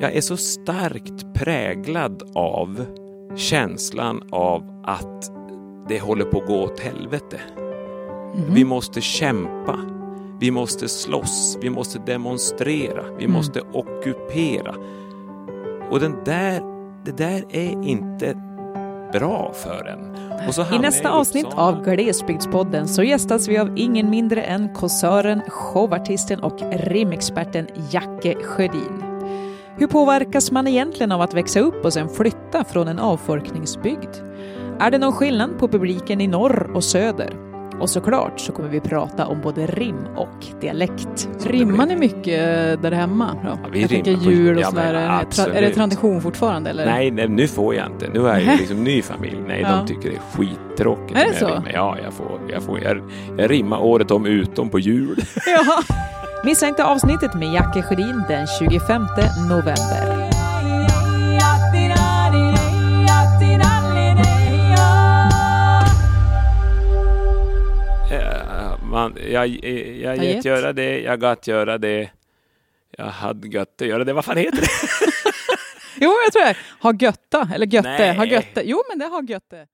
jag är så starkt präglad av känslan av att det håller på att gå åt helvete. Mhm. Vi måste kämpa. Vi måste slåss. Vi måste demonstrera. Vi Mm. måste ockupera. Och den där, det där är inte bra för en. I nästa avsnitt av Glesbygdspodden så gästas vi av ingen mindre än kåsören, showartisten och rimexperten Jacke Sjödin. Hur påverkas man egentligen av att växa upp och sen flytta från en avfolkningsbygd? Är det någon skillnad på publiken i norr och söder? Och såklart så kommer vi prata om både rim och dialekt. Rimmar ni mycket där hemma? Då? Ja, vi jag tänker rimmar jul och ja, sådär. Är det tradition fortfarande? Eller? Nej, nej, nu får jag inte. Nu är jag liksom ny familj. Nej, Ja. de tycker det är skittråkigt. Är det så? rimmar. Ja, jag får, jag får, jag, jag rimmar året om utom på jul. Ja. Missa inte avsnittet med Jacke Sjödin den 25 november. Man, jag, jag, jag get göra det, jag gatt göra det. Jag hade gött att göra det. Vad fan heter det? Jo, jag tror det. Ha götta, eller götte. Nej. Ha götte. Jo, men det har götte.